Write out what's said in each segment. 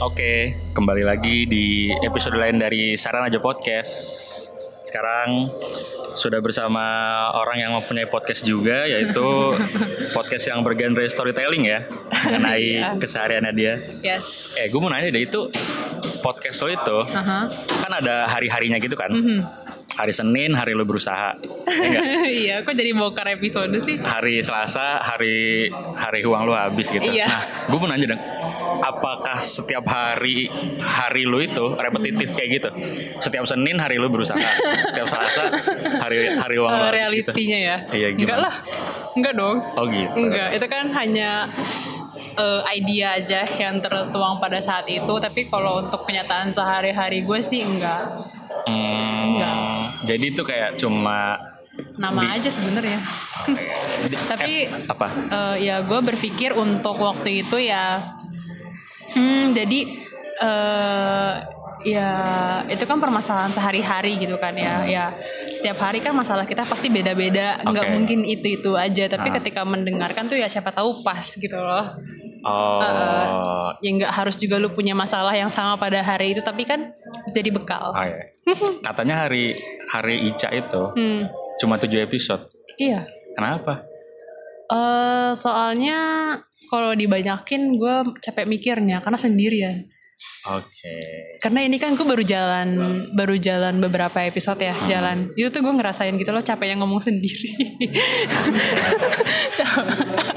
Oke, kembali lagi di episode lain dari Saran Aja Podcast. Sekarang sudah bersama orang yang mempunyai podcast juga, yaitu podcast yang bergenre storytelling ya, mengenai Iya. kesehariannya dia. Yes. Eh, gue mau nanya deh itu podcast lo itu Aha. kan ada hari-harinya gitu kan? Mhm. Hari Senin, hari lo berusaha. Ya iya, kok jadi bongkar episode sih? hari Selasa, hari hari uang lu habis gitu. Iya. Nah, gue mau nanya dong, apakah setiap hari hari lu itu repetitif kayak gitu? Setiap Senin hari lu berusaha, setiap Selasa hari hari uang lu Eh, habis gitu. realitinya ya? Iya, gimana? Enggak lah. Enggak dong. Oh gitu. Enggak, itu kan hanya eh, idea aja yang tertuang pada saat itu. Tapi kalau untuk kenyataan sehari-hari gue sih enggak. Hmm, Enggak. jadi itu kayak cuma Nama Di- aja sebenarnya. tapi apa? eh, ya gue berpikir untuk waktu itu ya hmm, jadi eh ya itu kan permasalahan sehari-hari gitu kan ya ya setiap hari kan masalah kita pasti beda-beda nggak Oke. mungkin itu itu aja tapi Ah. ketika mendengarkan tuh ya siapa tahu pas gitu loh Oh, ya nggak harus juga lu punya masalah yang sama pada hari itu tapi kan bisa jadi bekal oh iya. katanya hari hari Ica itu hmm, cuma tujuh episode. iya Kenapa? eh soalnya kalau dibanyakin gue capek mikirnya karena sendirian Oke. karena ini kan gue baru jalan baru jalan beberapa episode ya jalan itu tuh gue ngerasain gitu loh capek yang ngomong sendiri Capek.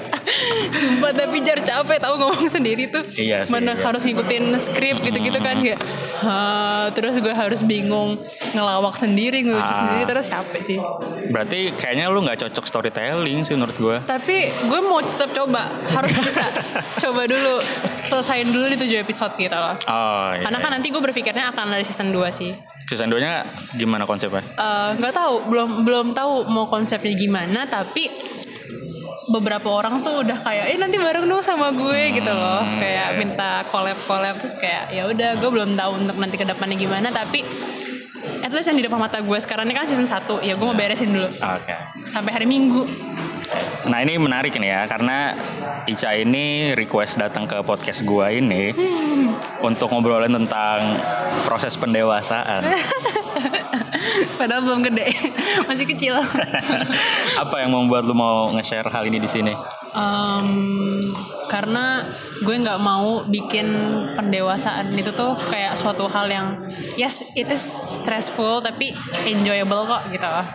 Sumpah tapi jar capek tahu ngomong sendiri tuh Iya sih, mana iya. harus ngikutin skrip gitu-gitu kan kayak "Hah," terus gue harus bingung ngelawak sendiri ngelucu Ah. sendiri terus capek sih Berarti kayaknya lu nggak cocok storytelling sih menurut gue. tapi gue mau tetap coba harus bisa coba dulu selesain dulu di tujuh episode gitu loh Oh iya. karena kan nanti gue berpikirnya akan ada season 2 sih Season 2 nya gimana konsepnya? Eh, nggak tahu belum belum tahu mau konsepnya gimana tapi beberapa orang tuh udah kayak eh nanti bareng dong sama gue gitu loh. Kayak minta collab collab terus kayak ya udah gue belum tahu untuk nanti ke depannya gimana tapi at least yang di depan mata gue sekarang ini kan season 1 ya gue mau beresin dulu. Oke. sampai hari minggu. Nah ini menarik nih ya karena Ica ini request datang ke podcast gua ini untuk ngobrolin tentang proses pendewasaan. padahal belum gede masih kecil Apa yang membuat lu mau nge-share hal ini di sini? Em, karena gue nggak mau bikin pendewasaan itu tuh kayak suatu hal yang yes it is stressful tapi enjoyable kok gitu loh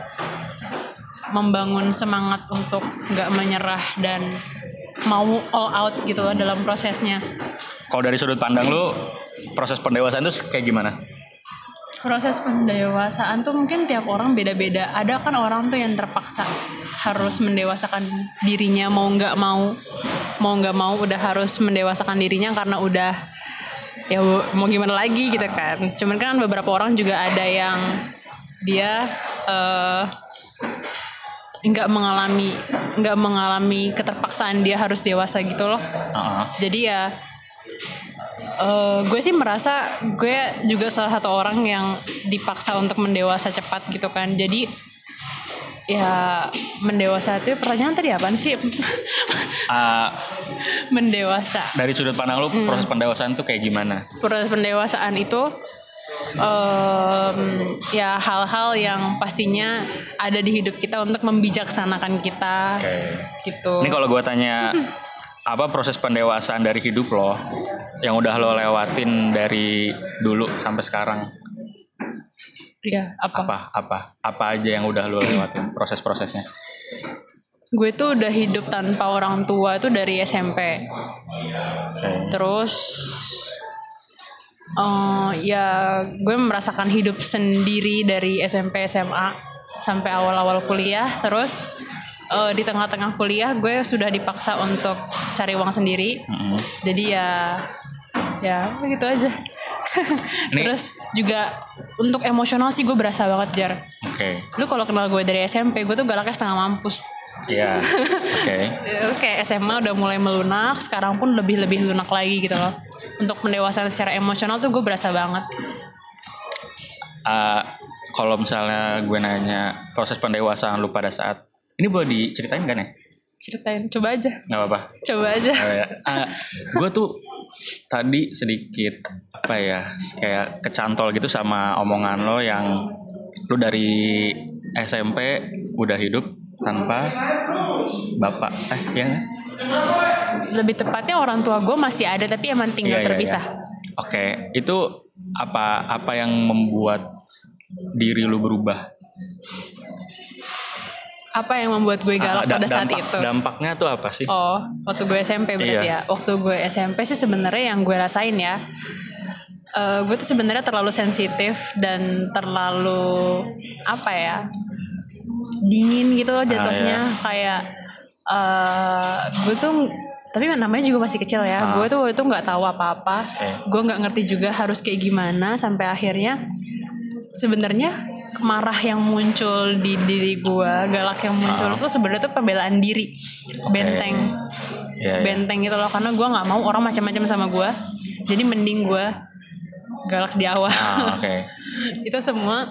membangun semangat untuk nggak menyerah dan mau all out gitu loh dalam prosesnya Kalau dari sudut pandang lu proses pendewasaan itu kayak gimana? Proses pendewasaan tuh mungkin tiap orang beda-beda. Ada kan orang tuh yang terpaksa harus mendewasakan dirinya mau nggak mau mau nggak mau udah harus mendewasakan dirinya karena udah ya mau gimana lagi gitu kan. Cuman kan beberapa orang juga ada yang dia eh, nggak mengalami nggak mengalami keterpaksaan dia harus dewasa gitu loh. Heeh. jadi ya eh, gue sih merasa gue juga salah satu orang yang dipaksa untuk mendewasa cepat gitu kan. Jadi ya mendewasa itu pertanyaan tadi apaan sih? Ah, mendewasa. Dari sudut pandang lu proses pendewasaan itu kayak gimana? proses pendewasaan itu em, ya hal-hal yang pastinya ada di hidup kita untuk membijaksanakan kita. Oke. gitu. Ini kalau gua tanya apa proses pendewasaan dari hidup lo yang udah lo lewatin dari dulu sampai sekarang ya apa apa apa apa aja yang udah lo lewatin proses-prosesnya gue tuh udah hidup tanpa orang tua itu dari SMP Oke. Terus eh, ya gue merasakan hidup sendiri dari SMP SMA sampai awal-awal kuliah. Terus eh, di tengah-tengah kuliah gue sudah dipaksa untuk cari uang sendiri. Mm-mm. Jadi ya ya begitu aja. Ini- Terus juga untuk emosional sih gue berasa banget jar. Oke. Lu kalau kenal gue dari SMP gue tuh galaknya setengah mampus. Iya. Oke. Terus kayak SMA udah mulai melunak, sekarang pun lebih-lebih lunak lagi gitu loh. Untuk pendewasaan secara emosional tuh gue berasa banget. Ah, kalau misalnya gue nanya proses pendewasaan lu pada saat ini boleh diceritain kan ya? Ceritain, coba aja. Nggak apa-apa. Coba aja. gue tuh tadi sedikit apa ya kayak kecantol gitu sama omongan lo yang lu dari SMP udah hidup tanpa bapak eh ya? Lebih tepatnya orang tua gue masih ada tapi emang tinggal Iya, iya, terpisah. iya. Oke, itu apa apa yang membuat diri lu berubah? Apa yang membuat gue galak Ah, da- pada saat dampak- itu? Dampaknya tuh apa sih? Oh, waktu gue SMP berarti Iya. ya. Waktu gue SMP sih sebenarnya yang gue rasain ya. eh, gue tuh sebenarnya terlalu sensitif dan terlalu apa ya dingin gitu loh jatuhnya kayak eh gue tuh tapi namanya juga masih kecil ya gue tuh waktu itu nggak tahu apa-apa gue nggak ngerti juga harus kayak gimana sampai akhirnya sebenarnya marah yang muncul di diri gue galak yang muncul tuh sebenarnya tuh pembelaan diri benteng Ya, ya. benteng gitu loh karena gue nggak mau orang macam-macam sama gue jadi mending gue galak di awal Ah, Oke. itu semua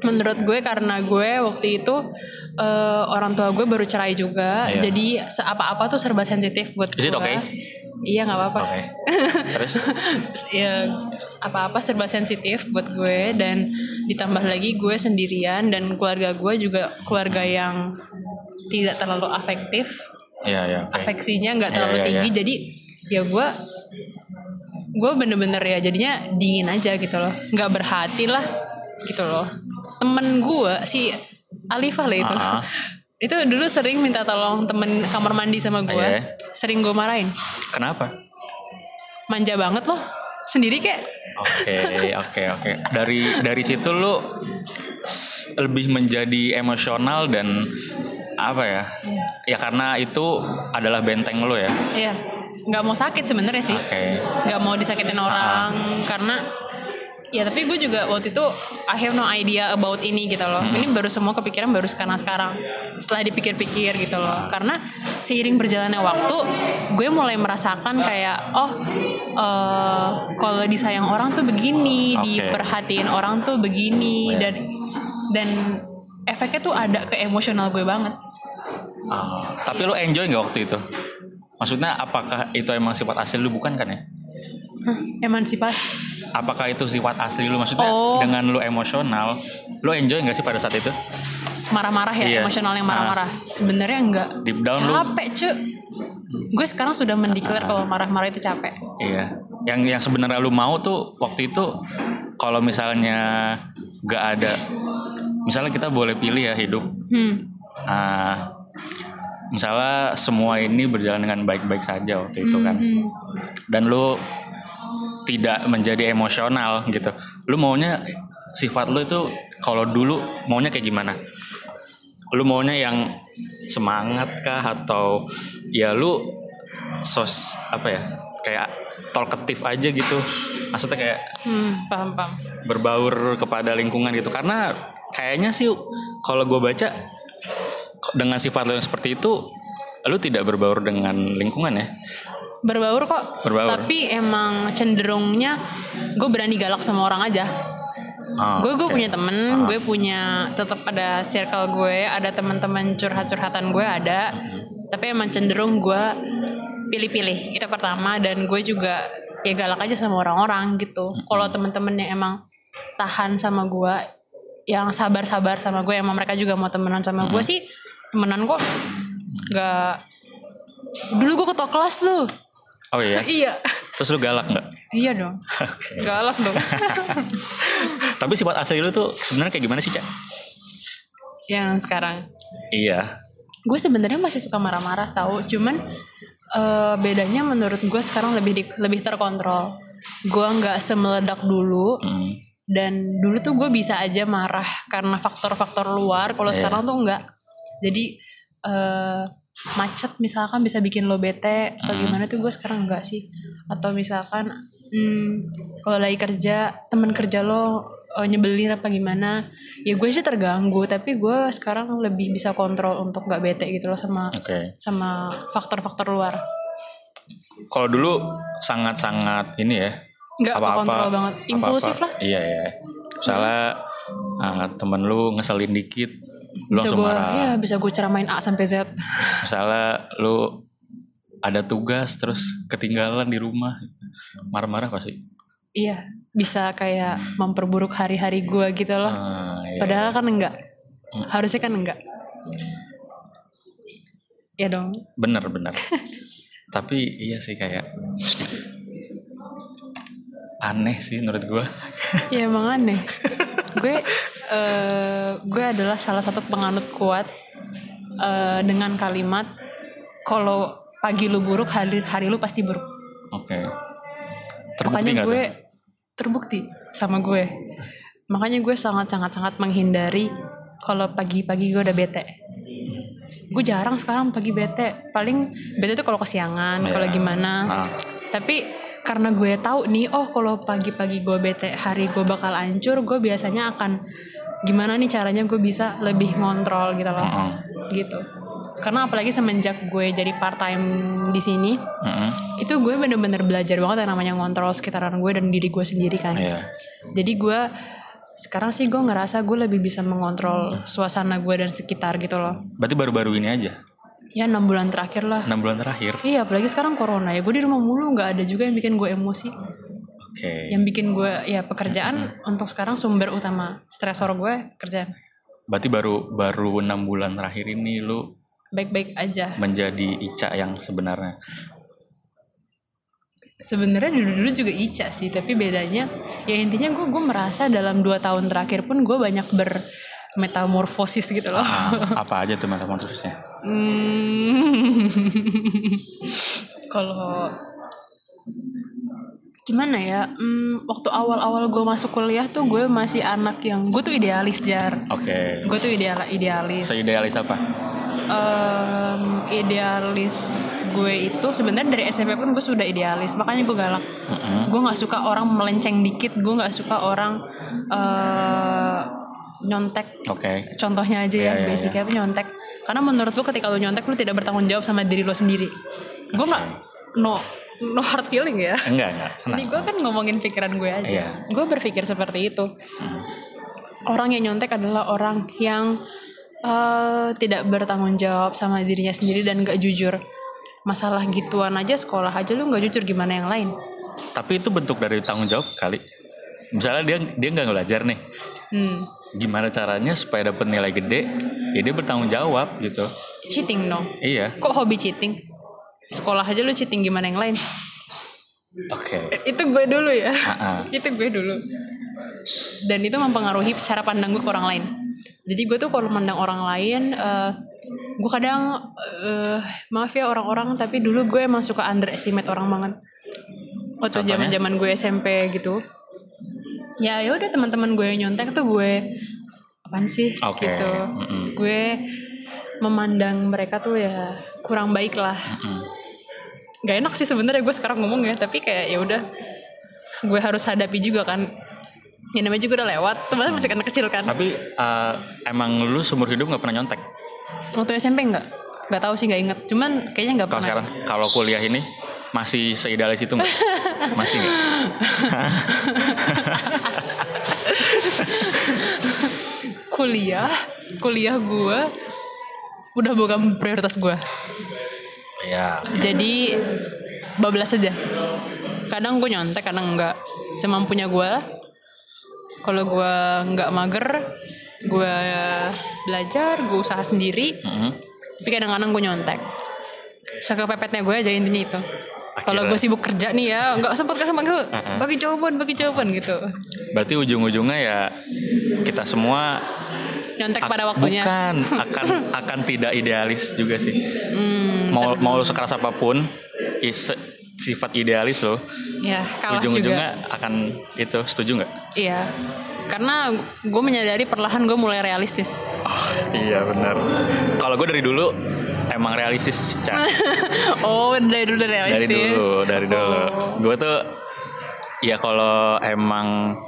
menurut gue karena gue waktu itu eh, orang tua gue baru cerai juga Iya. jadi apa-apa tuh serba sensitif buat gue okay? Iya nggak apa-apa Oke. Terus? ya apa-apa serba sensitif buat gue dan ditambah lagi gue sendirian dan keluarga gue juga keluarga yang tidak terlalu afektif Iya ya. oke. afeksinya nggak Iya, terlalu iya, tinggi iya. jadi ya gue gue bener-bener ya jadinya dingin aja gitu loh nggak berhati lah gitu loh temen gue si Alifah lah itu Ah. Itu dulu sering minta tolong temen kamar mandi sama gue Iya. sering gue marahin Kenapa? manja banget loh sendiri kayak Oke, oke, oke. Dari dari situ lu lebih menjadi emosional dan apa ya? Ya karena itu adalah benteng lu ya. ya nggak mau sakit sebenarnya sih Oke. nggak mau disakitin orang karena ya tapi gue juga waktu itu I have no idea about ini gitu loh. Ini baru semua kepikiran baru sekarang sekarang. Setelah dipikir-pikir gitu loh. Karena seiring berjalannya waktu gue mulai merasakan kayak oh eh, kalau disayang orang tuh begini Oke. diperhatiin orang tuh begini dan dan efeknya tuh ada ke emosional gue banget. Ah, tapi lu enjoy nggak waktu itu? Maksudnya apakah itu emang sifat asli lu? Bukan kan ya? Hah, emansipasi Apakah itu sifat asli lu? Maksudnya Oh. dengan lu emosional, lu enjoy nggak sih pada saat itu? marah-marah ya Iya. emosional yang marah-marah sebenarnya enggak Deep down lu- capek cuy gue sekarang sudah mendeklar kalau marah-marah itu capek Iya. Yang yang sebenarnya lu mau tuh waktu itu kalau misalnya nggak ada, misalnya kita boleh pilih ya hidup. hmm. Ah, misalnya semua ini berjalan dengan baik-baik saja waktu itu kan. Hmm. Dan lu tidak menjadi emosional gitu. Lu maunya sifat lu itu kalau dulu maunya kayak gimana? Lu maunya yang semangat kah atau ya lu sos apa ya? Kayak talkative aja gitu. Maksudnya kayak Hmm, paham paham berbaur kepada lingkungan gitu karena kayaknya sih kalau gue baca dengan sifat lo yang seperti itu lu tidak berbaur dengan lingkungan ya berbaur kok. Berbaur. tapi emang cenderungnya gue berani galak sama orang aja. Oh, gue gue oke. punya temen gue punya tetap ada circle gue ada teman-teman curhat-curhatan gue ada. Tapi emang cenderung gue pilih-pilih. Itu pertama dan gue juga ya galak aja sama orang-orang gitu. Kalau temen-temen yang emang tahan sama gue yang sabar-sabar sama gue emang mereka juga mau temenan sama gue sih temenan kok nggak. Dulu gue ketua kelas lu oh iya? Iya. Terus lu galak nggak? Iya dong. Galak dong. Tapi sifat asli lu tuh sebenarnya kayak gimana sih cak? Yang sekarang. Iya. Gue sebenarnya masih suka marah-marah tahu. Cuman eh, bedanya menurut gue sekarang lebih di- lebih terkontrol. Gue nggak semeledak dulu Hmm. dan dulu tuh gue bisa aja marah karena faktor-faktor luar. Kalau Iya. sekarang tuh nggak. Jadi eh, macet misalkan bisa bikin lo bete atau Hmm. gimana tuh gue sekarang enggak sih atau misalkan hmm, kalau lagi kerja temen kerja lo eh, nyebelin apa gimana ya gue sih terganggu tapi gue sekarang lebih bisa kontrol untuk nggak bete gitu loh sama oke sama faktor-faktor luar kalau dulu sangat-sangat ini ya Nggak kekontrol banget. Impulsif lah. iya iya misalnya ah, temen lu ngeselin dikit lu bisa langsung gue marah ya bisa gue ceramain A sampai Z misalnya lu ada tugas terus ketinggalan di rumah marah-marah pasti Iya, bisa kayak memperburuk hari-hari gue gitu loh. Ah, iya. Padahal kan enggak. Harusnya kan enggak. Ya dong. bener bener tapi iya sih kayak aneh sih menurut gue Ya emang aneh. gue eh, gue adalah salah satu penganut kuat eh, dengan kalimat kalau pagi lu buruk hari hari lu pasti buruk. oke terbukti Makanya gue tuh terbukti sama gue. Makanya gue sangat-sangat-sangat menghindari kalau pagi-pagi gue udah bete. Gue jarang sekarang pagi bete. Paling bete tuh kalau kesiangan, Iya. kalau gimana. Ah. Tapi karena gue tahu nih, oh kalau pagi-pagi gue bete, hari gue bakal hancur, gue biasanya akan gimana nih caranya gue bisa lebih ngontrol gitu loh. Mm-mm. Gitu. Karena apalagi semenjak gue jadi part time di sini, Mm-mm. itu gue bener-bener belajar banget yang namanya ngontrol sekitaran gue dan diri gue sendiri kan iya jadi gue sekarang sih gue ngerasa gue lebih bisa mengontrol suasana gue dan sekitar gitu loh berarti baru-baru ini aja ya enam bulan terakhir lah. Enam bulan terakhir? Iya apalagi sekarang corona ya. Gue di rumah mulu nggak ada juga yang bikin gue emosi. Oke. Yang bikin gue ya pekerjaan untuk sekarang sumber utama stresor gue kerjaan. Berarti baru baru enam bulan terakhir ini lu baik-baik aja. menjadi Ica yang sebenarnya? Sebenarnya dulu-dulu juga Ica sih tapi bedanya ya intinya gue gue merasa dalam dua tahun terakhir pun gue banyak bermetamorfosis gitu loh. Ah, apa aja tuh metamorfosisnya Hmm. Kalau gimana ya? Hmm, waktu awal-awal gue masuk kuliah tuh gue masih anak yang gue tuh idealis jar. oke Gue tuh ideal idealis. seidealis apa Em, idealis gue itu sebenarnya dari SMP pun gue sudah idealis. Makanya gue galak. Gue nggak suka orang melenceng dikit. Gue nggak suka orang eh, nyontek oke contohnya aja ya Iya, iya, basicnya apa nyontek karena menurut lu ketika lu nyontek lu tidak bertanggung jawab sama diri lu sendiri. Gue nggak no no hard feeling ya. Enggak enggak. Ini senang gue kan ngomongin pikiran gue aja. Iya. gue berpikir seperti itu. Orang yang nyontek adalah orang yang eh, tidak bertanggung jawab sama dirinya sendiri dan gak jujur. Masalah gituan aja sekolah aja lu nggak jujur gimana yang lain? Tapi itu bentuk dari tanggung jawab kali. Misalnya dia dia nggak belajar nih. Hmm. Gimana caranya supaya dapat nilai gede? Ya dia bertanggung jawab gitu. Cheating dong. Iya. Kok hobi cheating? Sekolah aja lu cheating gimana yang lain? Oke. Itu gue dulu ya. Itu gue dulu. Dan itu mempengaruhi cara pandang gue ke orang lain. Jadi gue tuh kalau mandang orang lain eh, gue kadang eh, maaf ya orang-orang tapi dulu gue emang suka underestimate orang banget. Waktu zaman zaman gue SMP gitu ya ya udah teman-teman gue nyontek tuh gue apaan sih? Oke, gitu. Mm-mm. gue memandang mereka tuh ya kurang baik lah. Mm. Gak enak sih sebenarnya gue sekarang ngomong ya tapi kayak ya udah gue harus hadapi juga kan. Ya namanya juga udah lewat teman masih anak kecil kan. Tapi eh, emang lu seumur hidup nggak pernah nyontek? Waktu SMP enggak nggak tahu sih nggak inget. Cuman kayaknya nggak pernah. sekarang kalau kuliah ini masih seidealis itu nggak? Masih nggak kuliah kuliah gue udah bukan prioritas gue ya. Jadi bablas aja. Kadang gue nyontek kadang enggak semampunya gue kalau gue nggak mager gue belajar gue usaha sendiri. Mm. tapi kadang-kadang gue nyontek. Sekepepetnya gue aja intinya itu. Kalau gue sibuk kerja nih ya nggak sempat kasih manggil bagi jawaban bagi jawaban gitu. Berarti ujung-ujungnya ya kita semua nyontek pada waktunya. Bukan akan akan tidak idealis juga sih. Hmm, mau mau lu sekeras apa pun se- sifat idealis lo ya ujung-ujungnya akan itu setuju nggak? Iya karena gue menyadari perlahan gue mulai realistis. Iya benar. Kalau gue dari dulu emang realistis Cak. oh dari dulu udah realistis? dari dulu dari dulu. Oh. gue tuh ya kalau emang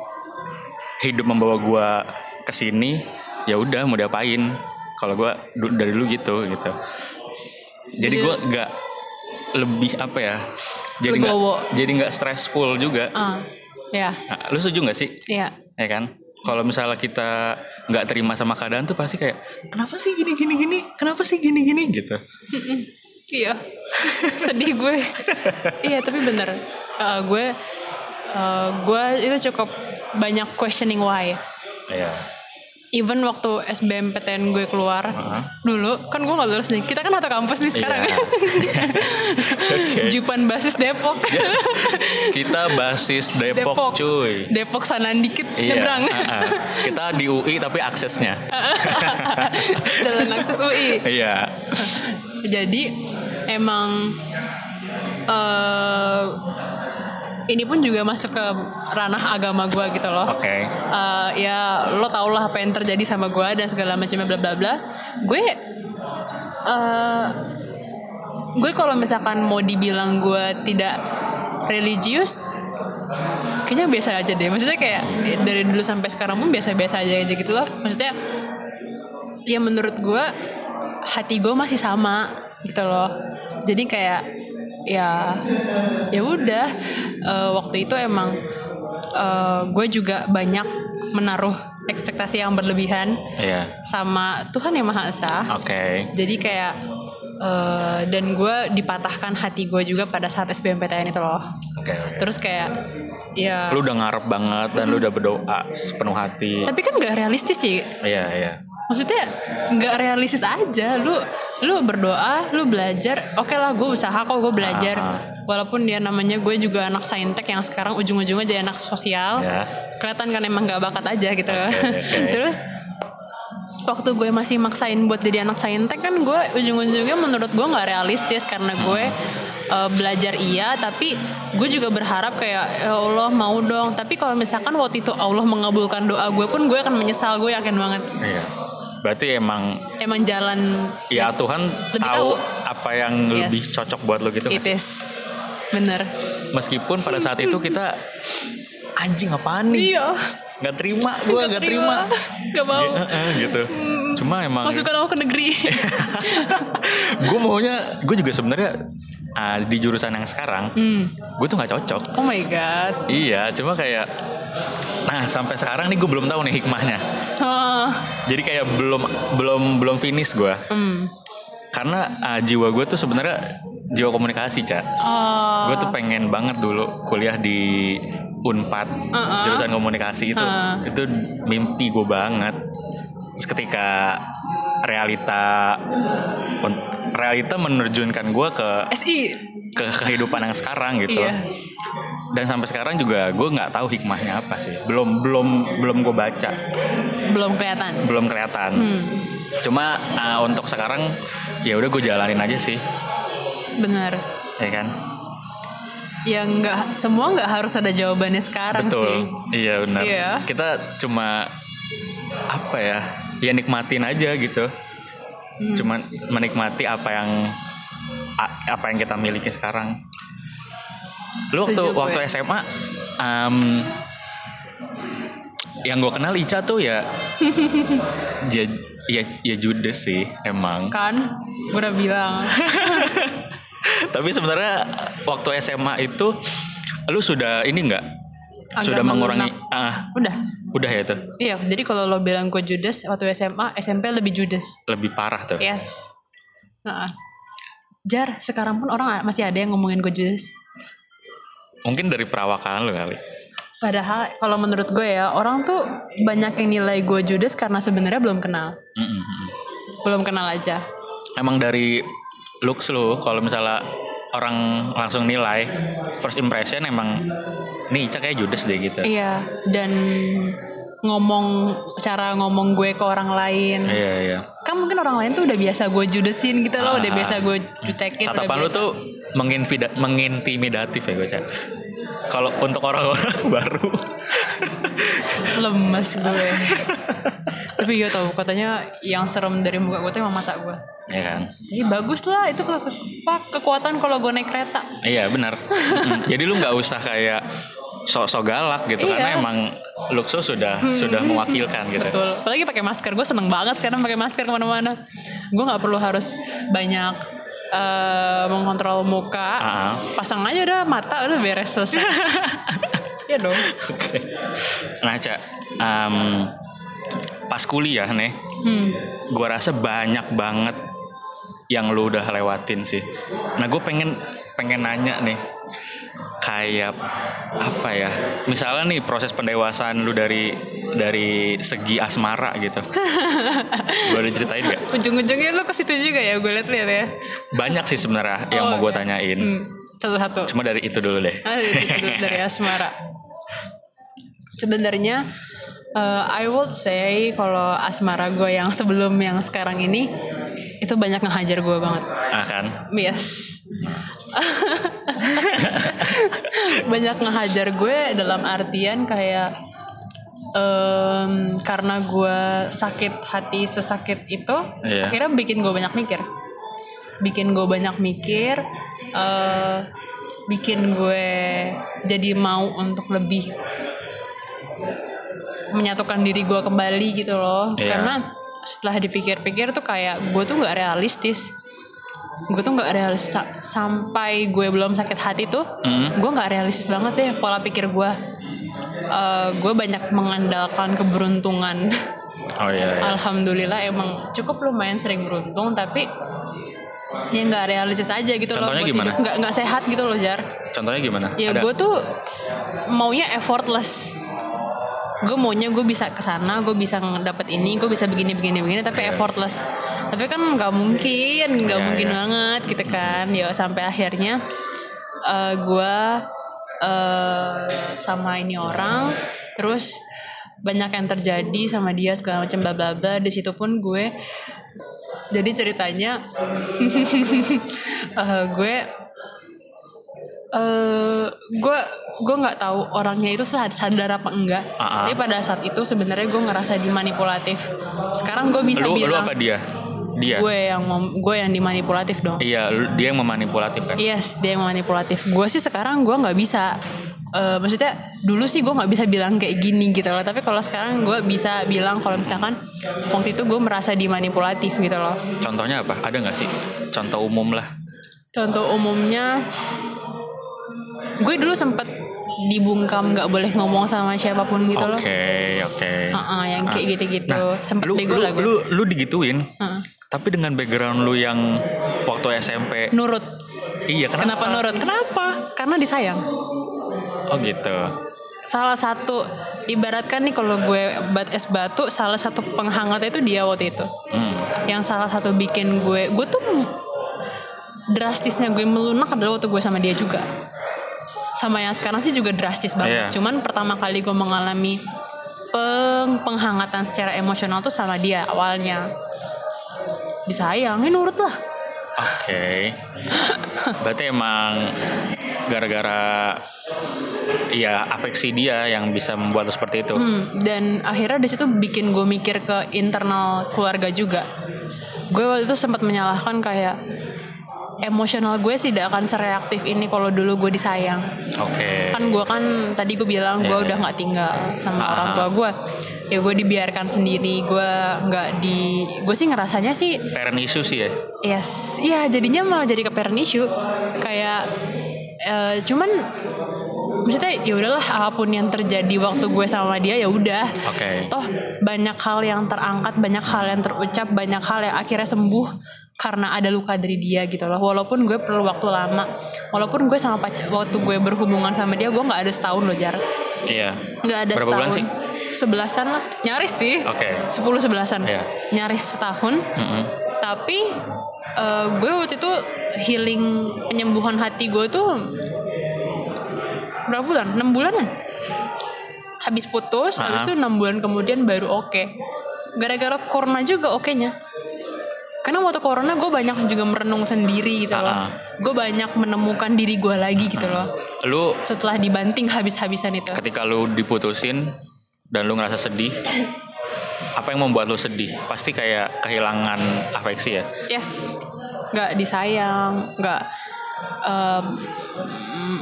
hidup membawa gue ke sini ya udah mau diapain? Kalau gue dari dulu gitu gitu. Jadi gue nggak lebih apa ya jadi nggak jadi nggak stressful juga. Ah ya. Nah, lu setuju nggak sih? Iya ya kan? Kalau misalnya kita nggak terima sama keadaan tuh pasti kayak kenapa sih gini gini gini? Kenapa sih gini gini? Gitu. Iya. Sedih gue. iya, tapi bener. Eh, gue eh, gue itu cukup banyak questioning why. Iya. Even waktu SBMPTN gue keluar dulu, kan gue gak lulus nih. Kita kan satu kampus nih sekarang. Iya. Oke. Jupan basis Depok. Kita basis Depok, cuy. Depok sana dikit Iya. nyebrang. ah. Kita di UI tapi aksesnya. Jalan akses UI. Iya. Jadi emang eh ini pun juga masuk ke ranah agama gue gitu loh. Oke. Eh, ya lo tau lah apa yang terjadi sama gue dan segala macamnya bla bla bla. Gue eh gue kalau misalkan mau dibilang gue tidak religius kayaknya biasa aja deh maksudnya kayak dari dulu sampai sekarang pun biasa-biasa aja aja gitu loh maksudnya ya menurut gue hati gue masih sama gitu loh jadi kayak ya ya udah eh, waktu itu emang eh, gue juga banyak menaruh ekspektasi yang berlebihan Iya. sama Tuhan yang Maha Esa Oke. jadi kayak eh, dan gue dipatahkan hati gue juga pada saat SBMPTN itu loh Oke. oke. terus kayak ya Lu udah ngarep banget dan lu udah berdoa sepenuh hati. tapi kan gak realistis sih Iya, iya. Maksudnya nggak realistis aja. Lu lu berdoa lu belajar. Oke lah gue usaha kok gue belajar. Ah. walaupun dia namanya gue juga anak saintek yang sekarang ujung-ujungnya jadi anak sosial. Ya. kelihatan kan emang nggak bakat aja gitu. Oke. terus waktu gue masih maksain buat jadi anak saintek kan gue ujung-ujungnya menurut gue nggak realistis karena gue eh, belajar iya. Tapi gue juga berharap kayak ya Allah mau dong. Tapi kalau misalkan waktu itu Allah mengabulkan doa gue pun gue akan menyesal. Gue yakin banget. Iya. Berarti emang emang jalan ya Tuhan Lebih tahu tahu. apa yang Yes. lebih cocok buat lo gitu nggak it is bener Meskipun pada saat itu kita anjing apaan nih? iya Nggak terima, gue nggak terima. gak mau Ya, eh, gitu. Cuma emang masukkan aku ke negeri gue maunya gue juga sebenarnya ah, di jurusan yang sekarang Hmm. gue tuh nggak cocok. oh my god Iya, cuma kayak nah sampai sekarang nih gue belum tahu nih hikmahnya. oh, Jadi kayak belum belum belum finish gue. hmm. Karena ah, jiwa gue tuh sebenarnya jiwa komunikasi, Cak. oh. Gue tuh pengen banget dulu kuliah di Unpad Uh-uh. jurusan komunikasi itu Uh. itu mimpi gue banget. Terus ketika realita realita menerjunkan gue ke SI ke kehidupan yang sekarang gitu. Iya. Dan sampai sekarang juga gue nggak tahu hikmahnya apa sih. Belum belum belum gue baca, belum kelihatan belum kelihatan. Hmm. Cuma ah, untuk sekarang ya udah gue jalanin aja sih, bener ya kan. ya nggak semua nggak harus ada jawabannya sekarang Betul. sih Iya benar. Iya. Kita cuma apa ya? Ya nikmatin aja gitu. Hmm. Cuma menikmati apa yang apa yang kita miliki sekarang. Lu waktu Setuju gue. waktu SMA em, yang gue kenal Ica tuh ya ya ya, ya Judes sih emang. kan gue udah bilang Tapi sebenarnya waktu SMA itu lu sudah ini enggak? Agak sudah mengurangi ah udah udah ya itu. iya jadi kalau lo bilang gue judes waktu SMA SMP lebih judes Lebih parah tuh. yes Heeh. jar sekarang pun orang masih ada yang ngomongin gue judes Mungkin dari perawakan lu kali. Padahal kalau menurut gue ya orang tuh banyak yang nilai gue judes karena sebenarnya belum kenal, Mm-mm. belum kenal aja. Emang dari looks lu kalau misalnya orang langsung nilai first impression emang nih Ica kayak judes deh gitu. Iya dan ngomong cara ngomong gue ke orang lain, Iya iya. kan mungkin orang lain tuh udah biasa gue judesin gitu loh, udah Ah. biasa gue jutekin, Tatapan lu biasa. tuh menginfida- mengintimidatif ya gue Ca. Kalau untuk orang-orang baru lemes gue. Tapi iya tau katanya yang serem dari muka gue tuh emang mata gue. ya kan. Jadi bagus lah itu ke, ke- kekuatan kalau gue naik kereta. Iya benar. Mm. Jadi lu nggak usah kayak sok-sok galak gitu Iya. karena emang look lu sudah sudah mewakilkan gitu. Betul. Apalagi pakai masker. Gue seneng banget sekarang pakai masker ke mana-mana. Gue nggak perlu harus banyak eh, mengontrol muka. Ah. Pasang aja udah mata udah beres selesai. Iya dong. Oke. Nah, Cak, em, pas kuliah nih, Hmm. gua rasa banyak banget yang lu udah lewatin sih. Nah gue pengen pengen nanya nih kayak apa ya? Misalnya nih proses pendewasaan lu dari dari segi asmara gitu. Boleh ceritain gak ujung-ujungnya lu ke situ juga ya gue liat-liat ya. Banyak sih sebenarnya yang Oh, mau gue tanyain. Hmm, satu-satu. Cuma dari itu dulu deh. Ah, itu dulu dari asmara. Sebenarnya eh, I would say kalau asmara gue yang sebelum yang sekarang ini itu banyak ngehajar gue banget ah kan Yes. Banyak ngehajar gue dalam artian kayak em, karena gue sakit hati sesakit itu, Iya. akhirnya bikin gue banyak mikir, bikin gue banyak mikir, eh, bikin gue jadi mau untuk lebih menyatukan diri gue kembali gitu loh, Iya. karena setelah dipikir-pikir tuh kayak gue tuh nggak realistis. Gue tuh nggak realistis sa- sampai gue belum sakit hati tuh gue nggak realistis banget deh pola pikir gue Eh, gue banyak mengandalkan keberuntungan. Oh iya, iya. alhamdulillah emang cukup lumayan sering beruntung tapi ya nggak realistis aja gitu loh. Contohnya gimana? nggak nggak sehat gitu loh jar. Contohnya gimana? Ya gue tuh maunya effortless gue maunya gue bisa ke sana gue bisa dapet ini gue bisa begini begini begini tapi effortless. Tapi kan nggak mungkin nggak Iya, mungkin iya. banget gitu kan. Ya sampai akhirnya eh, gue eh, sama ini orang terus banyak yang terjadi sama dia segala macam bla bla bla. Di situ pun gue jadi ceritanya eh, gue eh gue gue nggak tahu orangnya itu sad- sadar apa enggak. Ah. tapi pada saat itu sebenarnya gue ngerasa dimanipulatif. Sekarang gue bisa lu lu bilang apa dia? Dia? gue yang gue yang dimanipulatif dong. Iya lu- dia yang memanipulatif kan yes dia yang manipulatif gue sih sekarang gue nggak bisa Eh, maksudnya dulu sih gue nggak bisa bilang kayak gini gitu loh. Tapi kalau sekarang gue bisa bilang kalau misalkan waktu itu gue merasa dimanipulatif gitu loh. Contohnya apa? Ada nggak sih? Contoh umum lah. Contoh umumnya gue dulu sempet dibungkam nggak boleh ngomong sama siapa pun gitu oke loh. oke Heeh, yang kayak Ah. gitu-gitu. Nah, Sempet lu, bego lu, lah gue. lu lu digituin Heeh. tapi dengan background lu yang waktu SMP Nurut. iya kenapa, Kenapa nurut? Kenapa? Karena disayang. oh gitu Salah satu ibaratkan nih kalau gue bat es batu, salah satu penghangatnya itu dia waktu itu. hmm. Yang salah satu bikin gue, gue tuh drastisnya gue melunak adalah waktu gue sama dia juga. Sama yang sekarang sih juga drastis banget. Iya. Cuman pertama kali gue mengalami peng penghangatan secara emosional tuh sama dia awalnya. Disayang, ya nurut lah. Oke. Berarti emang gara-gara ya afeksi dia yang bisa membuat seperti itu. Hmm, dan akhirnya di situ bikin gue mikir ke internal keluarga juga. Gue waktu itu sempat menyalahkan kayak emosional gue tidak akan sereaktif ini kalau dulu gue disayang. Oke. Kan gue kan tadi gue bilang gue Iya, udah nggak tinggal sama Ah. orang tua gue. Ya gue dibiarkan sendiri, gue nggak di, gue sih ngerasanya sih Parent issue sih ya. Yes, iya jadinya malah jadi ke parent issue. Kayak eh, cuman maksudnya ya udahlah apa pun yang terjadi waktu gue sama dia ya udah. Oke. Toh banyak hal yang terangkat, banyak hal yang terucap, banyak hal yang akhirnya sembuh karena ada luka dari dia gitu loh. Walaupun gue perlu waktu lama, walaupun gue sama pacar waktu gue berhubungan sama dia gue nggak ada setahun loh jar, Iya. nggak ada Berapa setahun. bulan sih? Sebelasan lah, nyaris sih. Oke. 10 sebelasan. Iya. Nyaris setahun. Mm-mm. Tapi eh, gue waktu itu healing penyembuhan hati gue tuh berapa bulan? 6 bulanan. Habis putus, habis Ah. itu 6 bulan kemudian baru oke. Gara-gara corona juga oke-nya. Karena waktu corona gue banyak juga merenung sendiri gitu loh. Ah, ah. Gue banyak menemukan diri gue lagi gitu loh. Lu Setelah dibanting habis-habisan itu. ketika lu diputusin dan lu ngerasa sedih, apa yang membuat lu sedih? Pasti kayak kehilangan afeksi ya. yes nggak disayang nggak em, mm,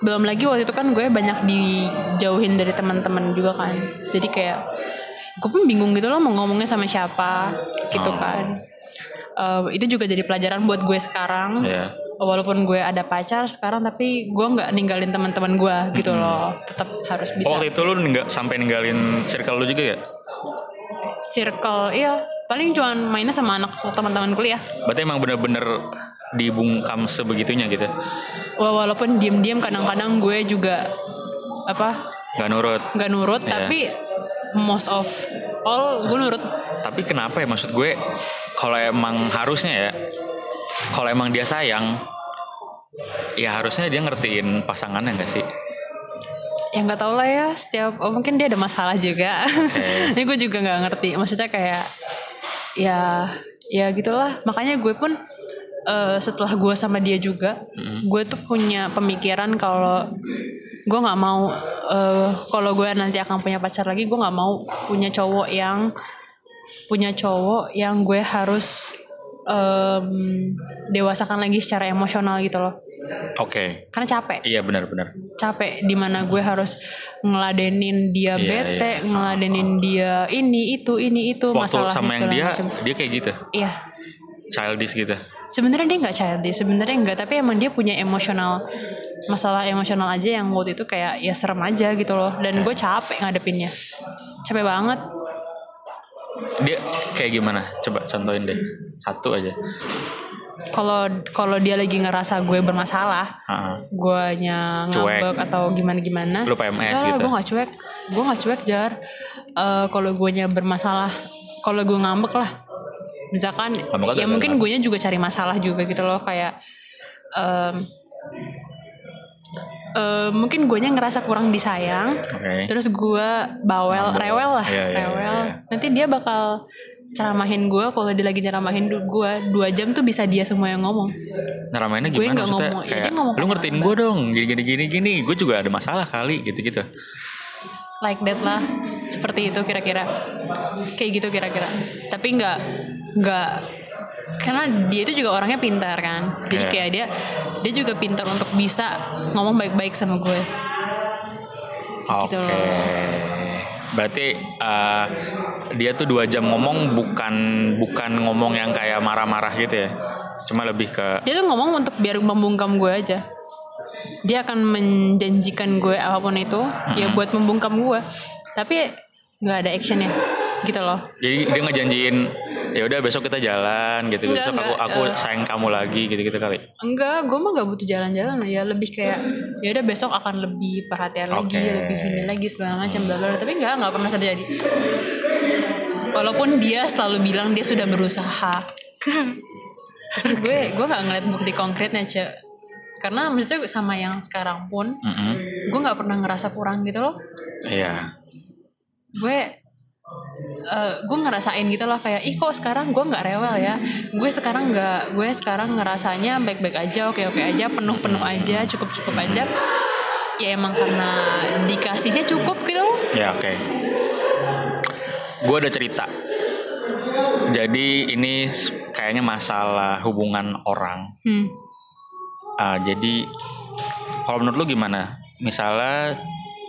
belum lagi waktu itu kan gue banyak dijauhin dari teman-teman juga kan jadi kayak gue pun bingung gitu loh mau ngomongnya sama siapa gitu Oh. kan Eh, itu juga jadi pelajaran buat gue sekarang Iya. walaupun gue ada pacar sekarang tapi gue nggak ninggalin teman-teman gue gitu loh tetap harus bisa Oh, waktu itu lu ninggal, sampai ninggalin circle lu juga ya? circle iya paling cuman mainnya sama anak teman-teman kuliah Berarti emang bener-bener dibungkam sebegitunya gitu. Wah, walaupun diem-diem kadang-kadang gue juga apa Gak nurut. nggak nurut Iya. tapi most of all gue nurut Tapi kenapa ya maksud gue kalau emang harusnya ya kalau emang dia sayang ya harusnya dia ngertiin pasangannya gak sih? ya nggak tau lah ya setiap oh, mungkin dia ada masalah juga. Ini gue juga nggak ngerti maksudnya kayak ya ya gitulah. Makanya gue pun eh, setelah gue sama dia juga gue tuh punya pemikiran kalau gue nggak mau eh, kalau gue nanti akan punya pacar lagi gue nggak mau punya cowok yang punya cowok yang gue harus em, dewasakan lagi secara emosional gitu loh Oke. karena capek Iya benar-benar. capek di mana gue harus ngeladenin dia Iya, bete ngeladenin dia ini itu ini itu Waktu masalah sama yang dia macem. dia kayak gitu. iya Childish gitu. sebenarnya dia nggak childish sebenarnya enggak tapi emang dia punya emosional masalah emosional aja yang waktu itu kayak ya serem aja gitu loh dan gue capek ngadepinnya capek banget Dia kayak gimana? Coba contohin deh. Satu aja. kalau kalau dia lagi ngerasa gue bermasalah guanya Cuek. ngambek atau gimana gimana Lu PMS gitu. gue nggak cuek gue nggak cuek jar Eh, kalau guanya bermasalah kalau gue ngambek lah misalkan Ngambek ya mungkin guanya juga cari masalah juga gitu loh kayak em, eh, mungkin guanya ngerasa kurang disayang Oke. terus gue bawel rewel lah Iya, iya, rewel iya. nanti dia bakal ceramahin gue kalau dia lagi ceramahin gue dua jam tuh bisa dia semua yang ngomong Ngeramainnya Gue gimana nggak maksudnya? ngomong, ya Kayak dia ngomong lu ngertiin gue dong, gini gini gini gini. Gue juga ada masalah kali gitu-gitu. like that lah seperti itu kira-kira kayak gitu kira-kira tapi nggak nggak karena dia itu juga orangnya pintar kan jadi Iya. kayak dia dia juga pintar untuk bisa ngomong baik-baik sama gue Oke. Gitu loh. Berarti eh, dia tuh dua jam ngomong bukan bukan ngomong yang kayak marah-marah gitu ya. Cuma lebih ke dia tuh ngomong untuk biar membungkam gue aja dia akan menjanjikan gue apa pun itu ya buat membungkam gue tapi nggak ada actionnya gitu loh jadi dia ngejanjiin ya udah besok kita jalan gitu. Enggak, besok aku enggak, aku eh. sayang kamu lagi gitu-gitu kali. Enggak, gue mah gak butuh jalan-jalan ya lebih kayak ya udah besok akan lebih perhatian lagi, Oke. lebih ini lagi segala macam bla bla. Tapi enggak, nggak pernah terjadi. Walaupun dia selalu bilang dia sudah berusaha. Tapi gue gue nggak ngeliat bukti konkretnya cek. Karena maksudnya sama yang sekarang pun, Mm-mm. gue nggak pernah ngerasa kurang gitu loh. Iya. Gue eh, gue ngerasain gitu loh kayak ih kok sekarang gue nggak rewel ya gue sekarang nggak gue sekarang ngerasanya baik-baik aja oke-oke aja penuh-penuh aja cukup-cukup aja ya emang karena dikasihnya cukup gitu loh Ya oke. Gue ada cerita. Jadi ini kayaknya masalah hubungan orang. hmm. Ah, jadi kalau menurut lu gimana? Misalnya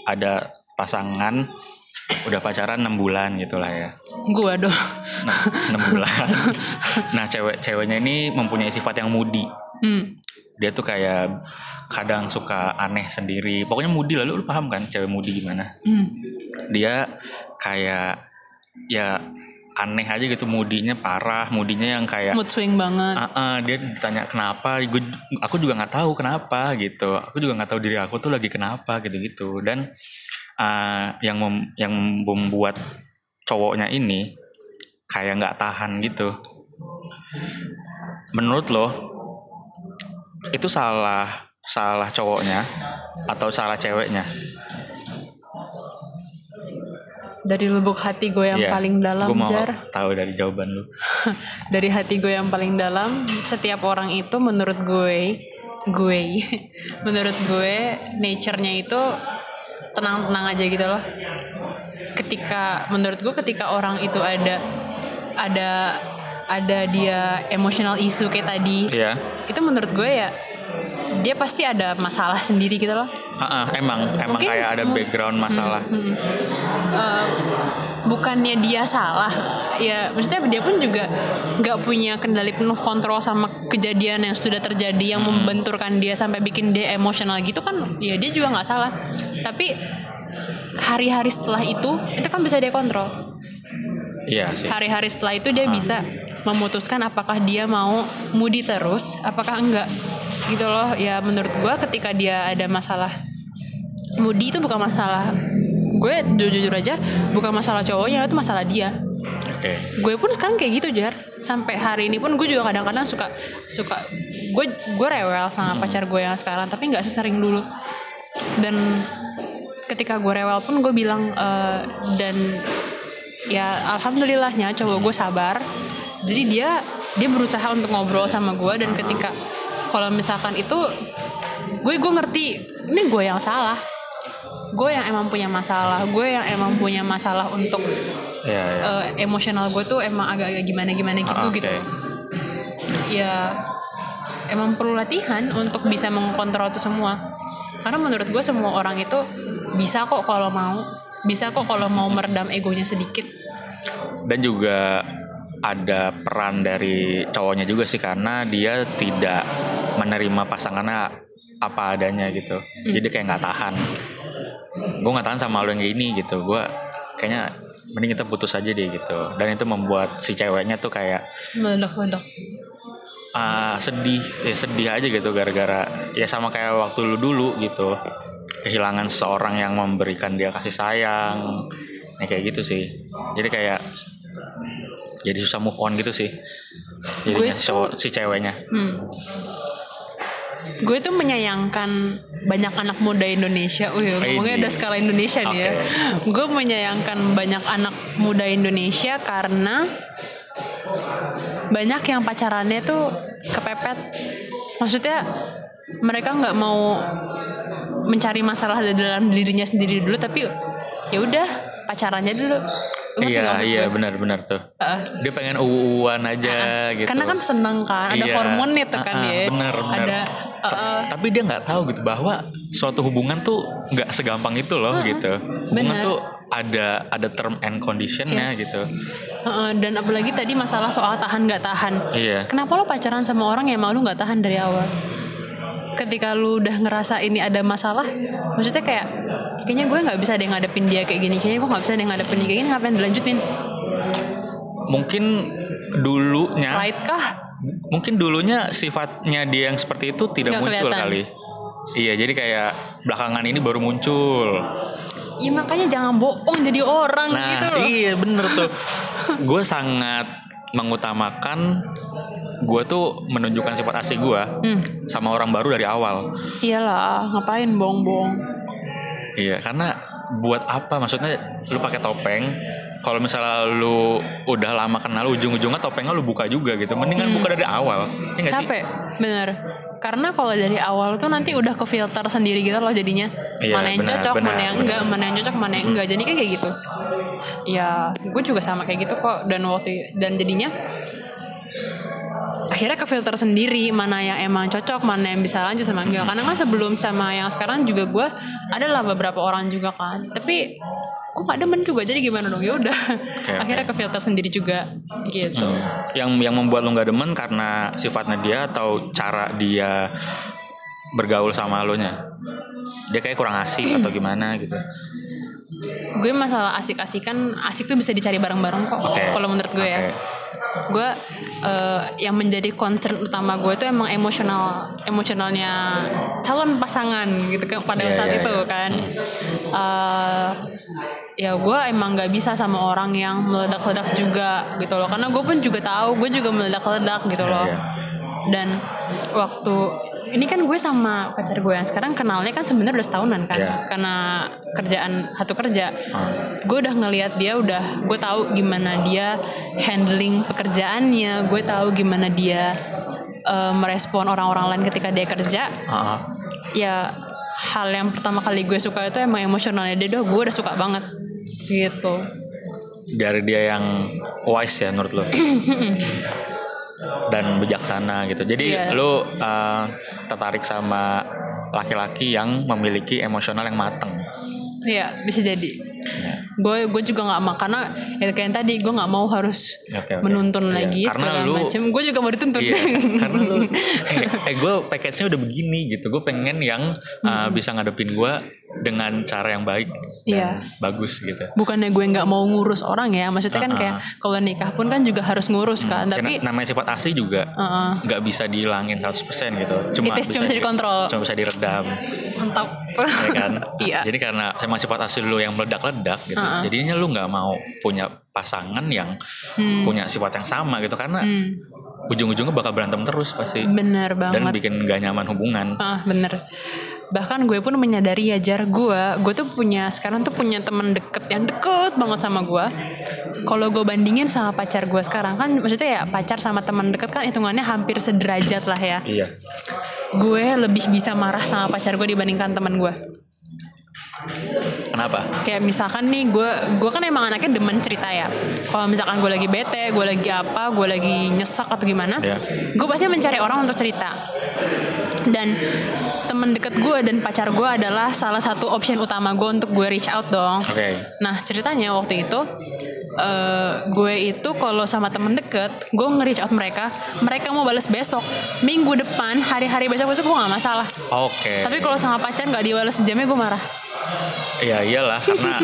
ada pasangan udah pacaran 6 bulan gitu lah ya. gue doh Nah, 6 bulan. nah, cewek ceweknya ini mempunyai sifat yang moody. hmm. Dia tuh kayak kadang suka aneh sendiri. Pokoknya moody lah lu, lu paham kan cewek moody gimana? Hmm. Dia kayak ya aneh aja gitu mudinya parah, mudinya yang kayak mood swing banget Ah, ah, dia ditanya kenapa, gue, aku juga nggak tahu kenapa gitu. Aku juga nggak tahu diri aku tuh lagi kenapa gitu-gitu. Dan ah, yang mem- yang membuat cowoknya ini kayak nggak tahan gitu. Menurut lo itu salah salah cowoknya atau salah ceweknya? dari lubuk hati gue yang Iya, paling dalam gue mau jar tahu dari jawaban lu. dari hati gue yang paling dalam setiap orang itu menurut gue gue menurut gue nature-nya itu tenang-tenang aja gitu loh ketika menurut gue ketika orang itu ada ada ada dia emotional issue kayak tadi Iya. itu menurut gue ya dia pasti ada masalah sendiri gitu loh Ah, ah, emang emang Mungkin- kayak ada background masalah. Eh, bukannya dia salah ya maksudnya dia pun juga nggak punya kendali penuh kontrol sama kejadian yang sudah terjadi yang membenturkan dia sampai bikin dia emosional gitu kan ya dia juga nggak salah. Tapi hari-hari setelah itu itu kan bisa dia kontrol. Iya sih. hari-hari setelah itu dia bisa memutuskan apakah dia mau moody terus apakah enggak. Gitu loh ya menurut gua ketika dia ada masalah moody itu bukan masalah gue jujur aja bukan masalah cowoknya itu masalah dia. Oke. gue pun sekarang kayak gitu jar. Sampai hari ini pun gue juga kadang-kadang suka suka gue gue rewel sama pacar gue yang sekarang tapi nggak sesering dulu. Dan ketika gue rewel pun gue bilang eh, dan ya alhamdulillahnya cowok gue sabar. Jadi dia dia berusaha untuk ngobrol sama gue dan ketika kalau misalkan itu gue gue ngerti ini gue yang salah gue yang emang punya masalah gue yang emang punya masalah untuk Iya, iya. eh, emosional gue tuh emang agak-agak gimana-gimana gitu Ah, gitu. oke. Ya emang perlu latihan untuk bisa mengkontrol itu semua. Karena menurut gue semua orang itu bisa kok kalau mau, bisa kok kalau mau meredam egonya sedikit. Dan juga ada peran dari cowoknya juga sih karena dia tidak menerima pasangannya apa adanya gitu. Jadi kayak nggak tahan. Gue nggak tahan sama lo yang kayak ini gitu. Gue kayaknya mending kita putus aja deh gitu. Dan itu membuat si ceweknya tuh kayak Meledak-ledak. ah, sedih, ya sedih aja gitu gara-gara ya sama kayak waktu lu dulu gitu. Kehilangan seseorang yang memberikan dia kasih sayang. Ya kayak gitu sih. Jadi kayak jadi susah move on gitu sih. Cowok si ceweknya. Hmm. Gue tuh menyayangkan banyak anak muda Indonesia. Wih, ngomongnya Ini. udah skala Indonesia nih ya. Gue menyayangkan banyak anak muda Indonesia karena banyak yang pacarannya tuh kepepet. Maksudnya mereka nggak mau mencari masalah di dalam dirinya sendiri dulu, tapi ya udah pacarannya dulu. Lu ngerti Iya, iya benar-benar tuh. Heeh. Dia pengen uwan aja gitu. Karena kan seneng kan, ada Iya. hormon itu kan ah, ya. bener, bener. Ada Ta- uh, Tapi dia nggak tahu gitu bahwa suatu hubungan tuh nggak segampang itu loh gitu. Hubungan bener. tuh ada ada term and conditionnya Yes. gitu. Heeh, dan apalagi tadi masalah soal tahan nggak tahan. Iya. Kenapa lo pacaran sama orang yang mau lu nggak tahan dari awal? Ketika lu udah ngerasa ini ada masalah, maksudnya kayak kayaknya gue nggak bisa deh ngadepin dia kayak gini, kayaknya gue nggak bisa deh ngadepin dia kayak gini, ngapain dilanjutin? Mungkin dulunya Pride kah? mungkin dulunya sifatnya dia yang seperti itu tidak Nggak muncul kelihatan. kali. Iya, jadi kayak belakangan ini baru muncul. Ya makanya jangan bohong jadi orang Nah, gitu loh. iya bener tuh. gue sangat mengutamakan gue tuh menunjukkan sifat asli gue Hmm. sama orang baru dari awal. Iyalah, ngapain bohong-bohong? Iya, karena buat apa? Maksudnya lu pakai topeng. Kalau misalnya lu udah lama kenal, ujung-ujungnya topengnya lu buka juga gitu. Mendingan buka dari awal. Nggak sih? Capek, bener. Karena kalau dari awal tuh nanti udah ke filter sendiri gitu loh jadinya. Iya, mana yang benar, cocok, benar, mana yang benar. enggak, mana yang cocok, mana yang enggak. Jadi kayak gitu. Ya, gue juga sama kayak gitu kok. Dan waktu dan jadinya akhirnya ke filter sendiri mana yang emang cocok, mana yang bisa lanjut sama enggak. Karena kan sebelum sama yang sekarang juga gue adalah beberapa orang juga kan. Tapi gue gak demen juga jadi gimana dong ya udah oke. akhirnya ke filter sendiri juga gitu Yang yang membuat lu nggak demen karena sifatnya dia atau cara dia bergaul sama lu nya. Dia kayak kurang asik atau gimana gitu. gue masalah asik-asikan asik tuh bisa dicari bareng-bareng kok Oke. kalau menurut gue ya Oke. gue eh, yang menjadi concern utama gue itu emang emosional emosionalnya calon pasangan gitu kan pada Iya, saat iya, itu iya. kan Eh, ya gue emang nggak bisa sama orang yang meledak-ledak juga gitu loh karena gue pun juga tahu gue juga meledak-ledak gitu Iya, loh iya. dan waktu ini kan gue sama pacar gue yang sekarang kenalnya kan sebenarnya udah setahunan kan. Iya. karena kerjaan satu kerja. Ah. gue udah ngelihat dia udah gue tahu gimana dia handling pekerjaannya. Gue tahu gimana dia eh, merespon orang-orang lain ketika dia kerja. Ah. ya hal yang pertama kali gue suka itu emang emosionalnya dia. Doh gue udah suka banget. Gitu. Dari dia yang wise ya menurut lo? Dan bijaksana gitu. Jadi Iya. lo uh, tertarik sama laki-laki yang memiliki emosional yang mateng Iya bisa jadi Ya. Gue gue juga nggak mau karena ya kayak yang tadi gue nggak mau harus Oke, oke. menuntun Iya, lagi karena segala lu- macam gue juga mau dituntut Iya, karena lu eh, eh gue package-nya udah begini gitu. Gue pengen yang uh, bisa ngadepin gue dengan cara yang baik dan Iya. bagus gitu. bukannya gue nggak mau ngurus orang ya maksudnya kan kayak kalau nikah pun kan juga harus ngurus kan tapi Karena namanya sifat asli juga Heeh. nggak bisa dihilangin 100% gitu. Cuma It is cuma bisa dikontrol. Cuma bisa diredam. Mantap ya kan? iya Jadi karena emang sifat asli lu yang meledak-ledak gitu. Jadinya lu nggak mau punya pasangan yang punya sifat yang sama gitu karena ujung-ujungnya bakal berantem terus pasti. bener Dan banget bikin gak nyaman hubungan. Ah bener bahkan gue pun menyadari ya jar gue gue tuh punya sekarang tuh punya temen deket yang deket banget sama gue kalau gue bandingin sama pacar gue sekarang kan maksudnya ya pacar sama teman deket kan hitungannya hampir sederajat lah ya Iya. gue lebih bisa marah sama pacar gue dibandingkan teman gue Kenapa? kayak misalkan nih gue gue kan emang anaknya demen cerita ya kalau misalkan gue lagi bete gue lagi apa gue lagi nyesek atau gimana Iya. gue pasti mencari orang untuk cerita dan temen deket gue dan pacar gue adalah salah satu option utama gue untuk gue reach out dong. Oke. nah ceritanya waktu itu eh, gue itu kalau sama temen deket gue nge-reach out mereka. Mereka mau balas besok. Minggu depan hari-hari besok besok gue gak masalah. Oke. tapi kalau sama pacar nggak dibalas sejamnya gue marah Ya iyalah karena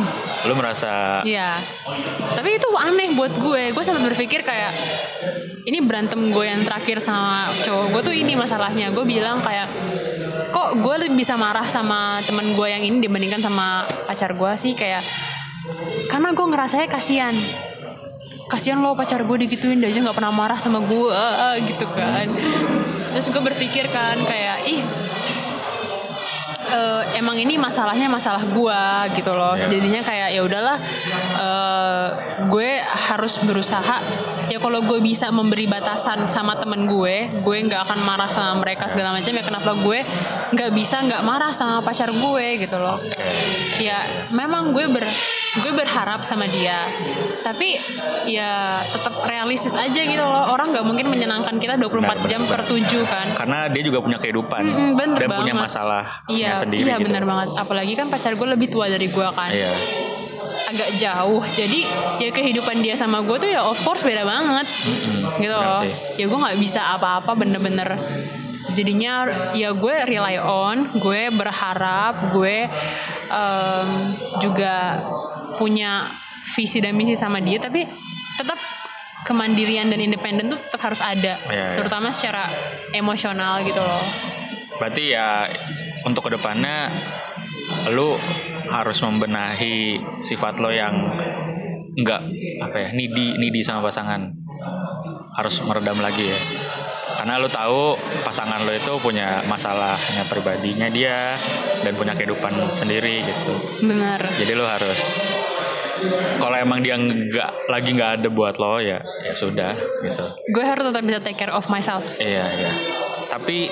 lu merasa Iya. Tapi itu aneh buat gue. Gue sempat berpikir kayak ini berantem gue yang terakhir sama cowok gue tuh ini masalahnya. Gue bilang kayak kok gue lebih bisa marah sama temen gue yang ini dibandingkan sama pacar gue sih kayak karena gue ngerasanya kasihan kasihan lo pacar gue digituin dia aja nggak pernah marah sama gue gitu kan terus gue berpikir kan kayak ih eh, emang ini masalahnya masalah gua gitu loh. Iya. jadinya kayak ya udahlah eh, gue harus berusaha. Ya kalau gue bisa memberi batasan sama temen gue gue nggak akan marah sama mereka segala macam. Ya kenapa gue nggak bisa nggak marah sama pacar gue gitu loh. Ya memang gue ber gue berharap sama dia. Tapi ya tetap realistis aja gitu loh. Orang nggak mungkin menyenangkan kita 24 jam per 7 kan. Karena dia juga punya kehidupan Mm-mm, bener dan punya banget. masalah Iya, sendiri iya gitu. benar banget. Apalagi kan pacar gue lebih tua dari gue kan, Iya. agak jauh. Jadi ya kehidupan dia sama gue tuh ya of course beda banget, gitu benar loh. Ya gue nggak bisa apa-apa bener-bener. Jadinya ya gue rely on, gue berharap, gue em, juga punya visi dan misi sama dia, tapi tetap kemandirian dan independen tuh tetap harus ada, Iya, iya. terutama secara emosional gitu loh. Berarti ya untuk ke depannya lu harus membenahi sifat lo yang enggak apa ya nidi nidi sama pasangan harus meredam lagi ya karena lu tahu pasangan lo itu punya masalahnya pribadinya dia dan punya kehidupan sendiri gitu Bener. jadi lu harus kalau emang dia nggak lagi nggak ada buat lo ya ya sudah gitu Gue harus tetap bisa take care of myself. Iya iya. Tapi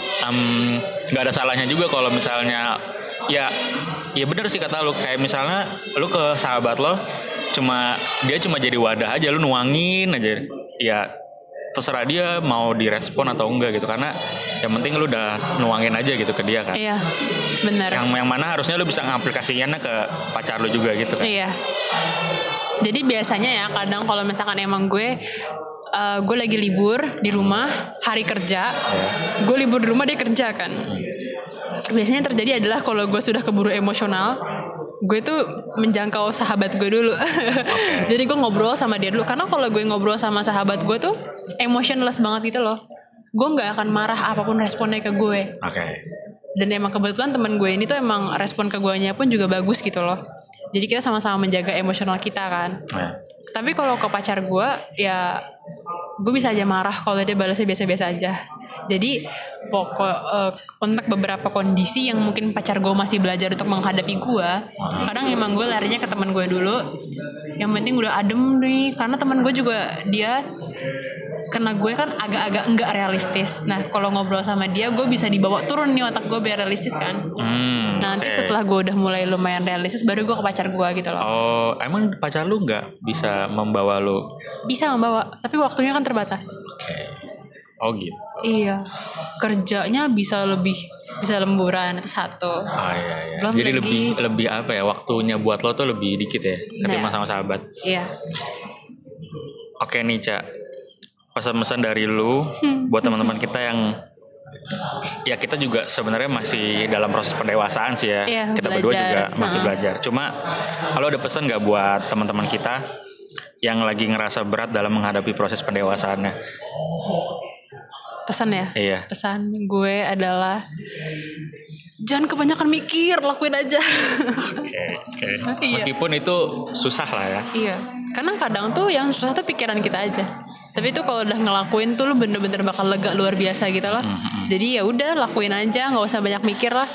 nggak ada salahnya juga kalau misalnya ya ya bener sih kata lu. Kayak misalnya lu ke sahabat lo cuma dia cuma jadi wadah aja lu nuangin aja. Ya terserah dia mau direspon atau enggak gitu. Karena yang penting lu udah nuangin aja gitu ke dia kan. Iya, benar. yang yang mana harusnya lu bisa ngaplikasinya ke pacar lu juga gitu kan. Iya. Jadi biasanya ya kadang kalau misalkan emang gue eh, gue lagi libur di rumah hari kerja, gue libur di rumah dia kerja kan. Biasanya terjadi adalah kalau gue sudah keburu emosional, gue tuh menjangkau sahabat gue dulu. Jadi gue ngobrol sama dia dulu karena kalau gue ngobrol sama sahabat gue tuh emotionless banget gitu loh. Gue nggak akan marah apa pun responnya ke gue. oke dan emang kebetulan teman gue ini tuh emang respon ke guanya pun juga bagus gitu loh jadi kita sama-sama menjaga emosional kita kan? Nah, tapi kalau ke pacar gue ya gue bisa aja marah kalau dia balasnya biasa-biasa aja. Jadi pokok eh, untuk beberapa kondisi yang mungkin pacar gue masih belajar untuk menghadapi gue kadang emang gue larinya ke teman gue dulu. Yang penting udah adem nih karena teman gue juga dia karena gue kan agak-agak enggak realistis. Nah kalau ngobrol sama dia gue bisa dibawa turun nih otak gue biar realistis kan. Hmm, nanti oke. setelah gue udah mulai lumayan realistis baru gue ke pacar gue gitu loh. Oh emang pacar lu nggak bisa membawa lu? Bisa membawa tapi waktunya kan terbatas. Oke. Oh gitu. Iya, kerjanya bisa lebih bisa lemburan itu satu. Oh iya iya. Belum Jadi lagi- lebih lebih apa ya waktunya buat lo tuh lebih dikit ya ketimbang Nah. sama sahabat. iya. Oke nih Cak, pesan-pesan dari lu buat teman-teman kita yang ya kita juga sebenarnya masih dalam proses pendewasaan sih ya. Iya, kita berdua belajar. juga masih Ha-ha. belajar. Cuma kalau ada pesan nggak buat teman-teman kita yang lagi ngerasa berat dalam menghadapi proses pendewasaannya? Pesan ya Iya. pesan gue adalah jangan kebanyakan mikir lakuin aja Oke, oke. Iya. Meskipun itu susah lah ya. iya karena kadang tuh yang susah tuh pikiran kita aja tapi itu kalau udah ngelakuin tuh lu bener-bener bakal lega luar biasa gitu loh jadi ya udah lakuin aja nggak usah banyak mikir lah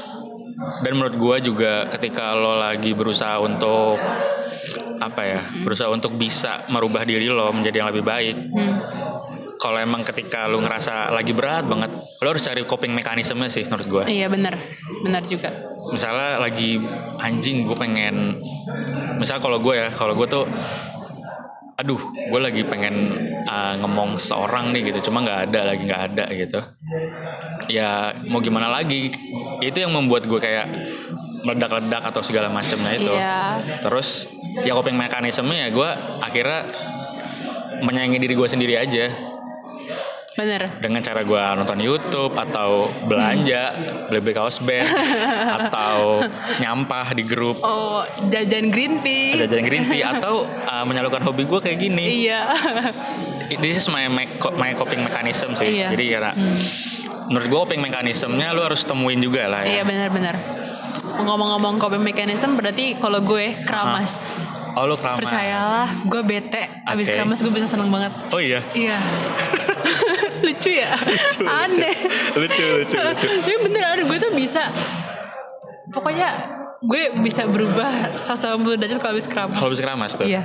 Dan menurut gua juga ketika lo lagi berusaha untuk apa ya, berusaha untuk bisa merubah diri lo menjadi yang lebih baik. Kalau emang ketika lo ngerasa lagi berat banget, lo harus cari coping mekanismenya sih menurut gua. iya bener. Bener juga. Misalnya lagi anjing gue pengen, misalnya kalau gue ya, kalau gue tuh aduh gue lagi pengen uh, ngomong seorang nih gitu cuma nggak ada lagi nggak ada gitu. Ya mau gimana lagi? Itu yang membuat gue kayak meledak-ledak atau segala macamnya itu. Iya. terus ya coping mekanismenya ya gue akhirnya menyayangi diri gue sendiri aja bener. Dengan cara gue nonton YouTube atau belanja beli-beli kaos band atau nyampah di grup. Oh jajan green tea. Ada jalan green tea atau uh, menyalurkan hobi gue kayak gini. Iya. This is my my, coping mechanism sih. Iya. jadi karena menurut gue coping mekanismenya lu harus temuin juga lah ya. Iya bener-bener ngomong-ngomong coping mechanism berarti kalau gue keramas. Oh lu keramas. Percayalah gue bete. Abis Oke. keramas gue bisa seneng banget. Oh iya? Iya lucu ya? Lucu, aneh. Lucu lucu lucu. Tapi bener gue tuh bisa pokoknya gue bisa berubah 180 derajat kalau habis keramas. Kalau bisa keramas tuh? Iya.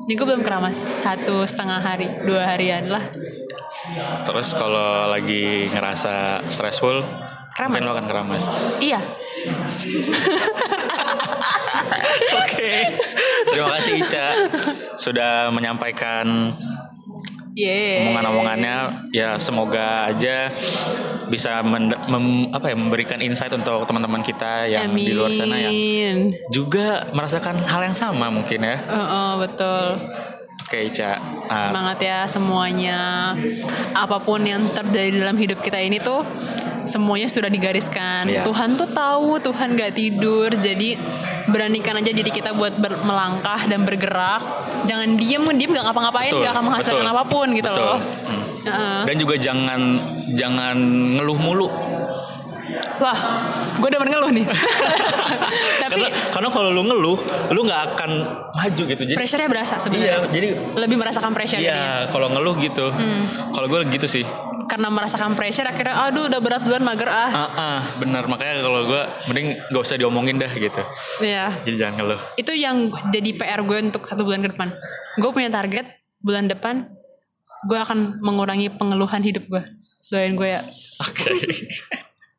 Ini gue belum keramas satu setengah hari dua harian lah. Terus kalau lagi ngerasa stressful Keramas. mungkin lo akan keramas. Iya. Oke. Terima kasih Ica sudah menyampaikan yeah omongan-omongannya. Ya semoga aja bisa men- mem- apa ya memberikan insight untuk teman-teman kita yang di luar sana yang Amin. juga merasakan hal yang sama mungkin ya. Oh, oh, betul. Oke Ica. Ah, Semangat ya semuanya. Apa pun yang terjadi dalam hidup kita ini tuh semuanya sudah digariskan. Iya. Tuhan tuh tahu, Tuhan gak tidur. Jadi beranikan aja diri kita buat ber- melangkah dan bergerak. Jangan diem, diem gak ngapa-ngapain, Betul, gak akan menghasilkan betul. apa pun gitu Betul. loh. Hmm. Heeh. dan juga jangan jangan ngeluh mulu. Wah, gue udah ngeluh nih. Tapi Karena karena kalau lu ngeluh, lu nggak akan maju gitu. Jadi pressure-nya berasa iya, sebenarnya. jadi Lebih merasakan pressure iya kalau ngeluh gitu. Hmm. Kalau gue gitu sih. Karena merasakan pressure akhirnya aduh udah berat duluan mager ah. Ah, ah, benar makanya kalau gue mending gak usah diomongin dah gitu. Iya. Jadi jangan ngeluh. itu yang jadi PR gue untuk satu bulan ke depan. Gue punya target bulan depan gue akan mengurangi pengeluhan hidup gue. Doain gue ya. Oke.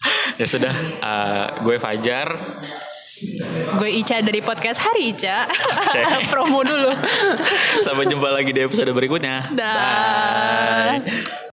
ya sudah, eh, gue Fajar. Gue Ica dari podcast Hari Ica. Oke. Promo dulu. Sampai jumpa lagi di episode berikutnya. Dah. Bye.